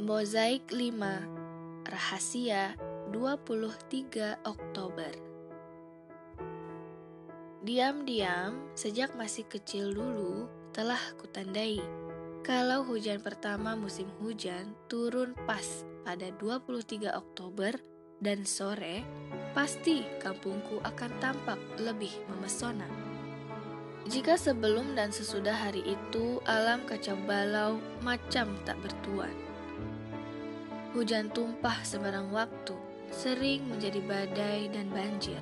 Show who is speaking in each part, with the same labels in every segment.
Speaker 1: Mozaik 5 Rahasia 23 Oktober Diam-diam, sejak masih kecil dulu, telah kutandai kalau hujan pertama musim hujan turun pas pada 23 Oktober dan sore, pasti kampungku akan tampak lebih memesona. Jika sebelum dan sesudah hari itu alam kacau balau macam tak bertuan. Hujan tumpah sembarang waktu, sering menjadi badai dan banjir.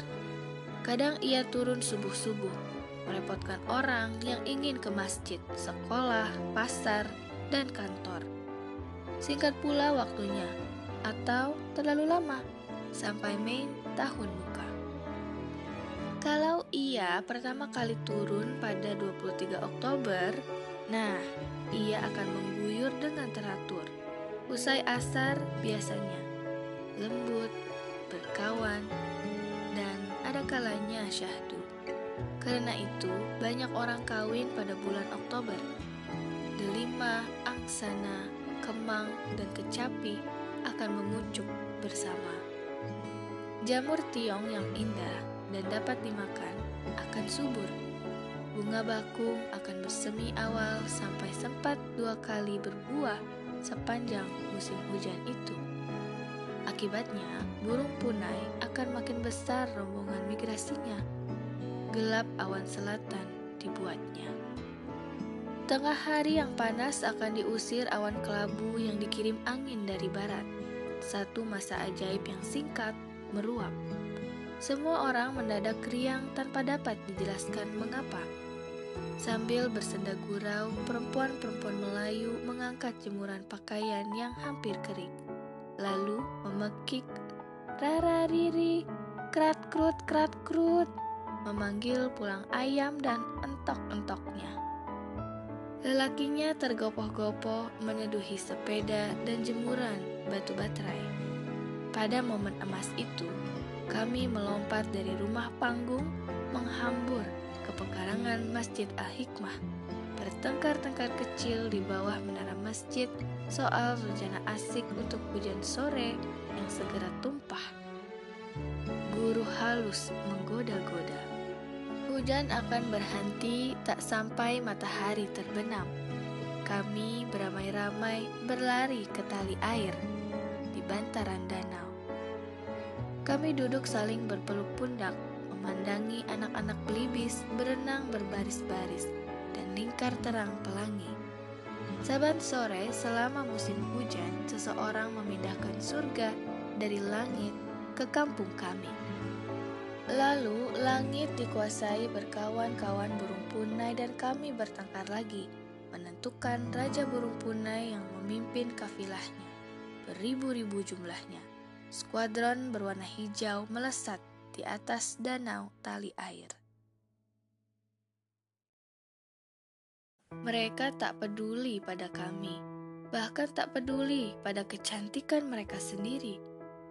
Speaker 1: Kadang ia turun subuh-subuh, merepotkan orang yang ingin ke masjid, sekolah, pasar, dan kantor. Singkat pula waktunya, atau terlalu lama, sampai Mei tahun muka. Kalau ia pertama kali turun pada 23 Oktober, nah, ia akan mengguyur dengan teratur. Usai asar biasanya lembut, berkawan, dan ada kalanya syahdu. Karena itu, banyak orang kawin pada bulan Oktober. Delima, angsana, kemang, dan kecapi akan mengucuk bersama. Jamur tiong yang indah dan dapat dimakan akan subur. Bunga bakung akan bersemi awal sampai sempat dua kali berbuah sepanjang musim hujan itu. Akibatnya, burung punai akan makin besar rombongan migrasinya. Gelap awan selatan dibuatnya. Tengah hari yang panas akan diusir awan kelabu yang dikirim angin dari barat. Satu masa ajaib yang singkat meruap. Semua orang mendadak riang tanpa dapat dijelaskan mengapa. Sambil bersenda gurau, perempuan-perempuan Melayu mengangkat jemuran pakaian yang hampir kering. Lalu memekik, rara riri, krat krut krat krut, memanggil pulang ayam dan entok-entoknya. Lelakinya tergopoh-gopoh meneduhi sepeda dan jemuran batu baterai. Pada momen emas itu, kami melompat dari rumah panggung menghambur pekarangan Masjid Al-Hikmah. Bertengkar-tengkar kecil di bawah menara masjid soal rencana asik untuk hujan sore yang segera tumpah. Guru halus menggoda-goda. Hujan akan berhenti tak sampai matahari terbenam. Kami beramai-ramai berlari ke tali air di bantaran danau. Kami duduk saling berpeluk pundak, memandangi anak-anak belibis berenang berbaris-baris dan lingkar terang pelangi. Saban sore selama musim hujan, seseorang memindahkan surga dari langit ke kampung kami. Lalu langit dikuasai berkawan-kawan burung punai dan kami bertengkar lagi, menentukan raja burung punai yang memimpin kafilahnya, beribu-ribu jumlahnya. Skuadron berwarna hijau melesat di atas danau tali air. Mereka tak peduli pada kami, bahkan tak peduli pada kecantikan mereka sendiri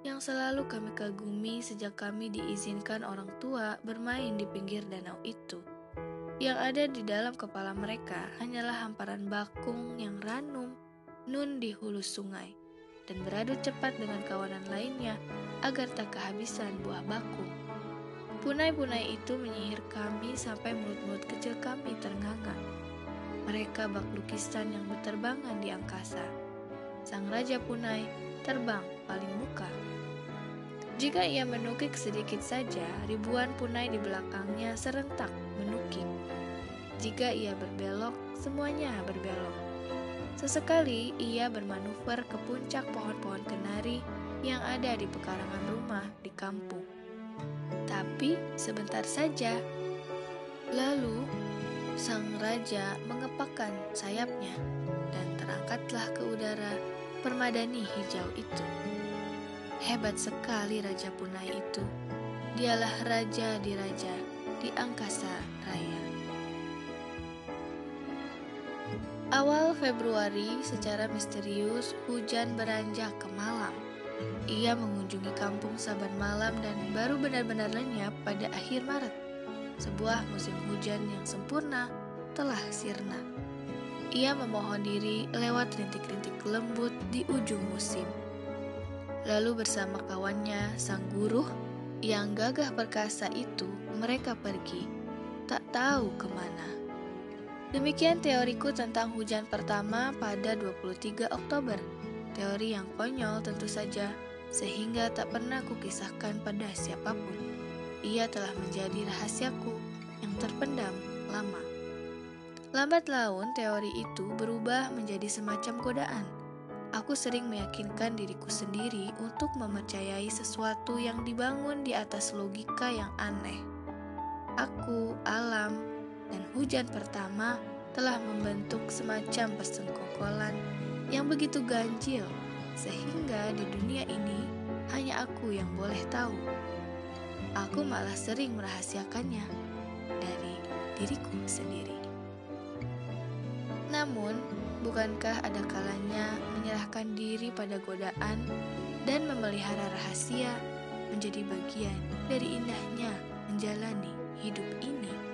Speaker 1: yang selalu kami kagumi sejak kami diizinkan orang tua bermain di pinggir danau itu. Yang ada di dalam kepala mereka hanyalah hamparan bakung yang ranum nun di hulu sungai dan beradu cepat dengan kawanan lainnya agar tak kehabisan buah bakung. Punai-punai itu menyihir kami sampai mulut-mulut kecil kami ternganga. Mereka bak lukisan yang berterbangan di angkasa. Sang Raja Punai terbang paling muka. Jika ia menukik sedikit saja, ribuan punai di belakangnya serentak menukik. Jika ia berbelok, semuanya berbelok. Sesekali ia bermanuver ke puncak pohon-pohon kenari yang ada di pekarangan rumah di kampung. Tapi sebentar saja. Lalu sang raja mengepakkan sayapnya dan terangkatlah ke udara permadani hijau itu. Hebat sekali Raja Punai itu. Dialah raja di raja di angkasa raya. Awal Februari, secara misterius, hujan beranjak ke malam. Ia mengunjungi kampung saban malam dan baru benar-benar lenyap pada akhir Maret. Sebuah musim hujan yang sempurna telah sirna. ia memohon diri lewat rintik-rintik lembut di ujung musim. Lalu bersama kawannya, sang guru yang gagah perkasa itu, mereka pergi, tak tahu ke mana. Demikian teoriku tentang hujan pertama pada 23 Oktober. Teori yang konyol tentu saja, sehingga tak pernah kukisahkan pada siapa pun. Ia telah menjadi rahasiaku yang terpendam lama. Lambat laun, teori itu berubah menjadi semacam godaan Aku sering meyakinkan diriku sendiri untuk mempercayai sesuatu yang dibangun di atas logika yang aneh. Aku, alam, hujan pertama telah membentuk semacam persengkokolan yang begitu ganjil, sehingga di dunia ini hanya aku yang boleh tahu. Aku malah sering merahasiakannya dari diriku sendiri. Namun, bukankah ada kalanya menyerahkan diri pada godaan dan memelihara rahasia menjadi bagian dari indahnya menjalani hidup ini?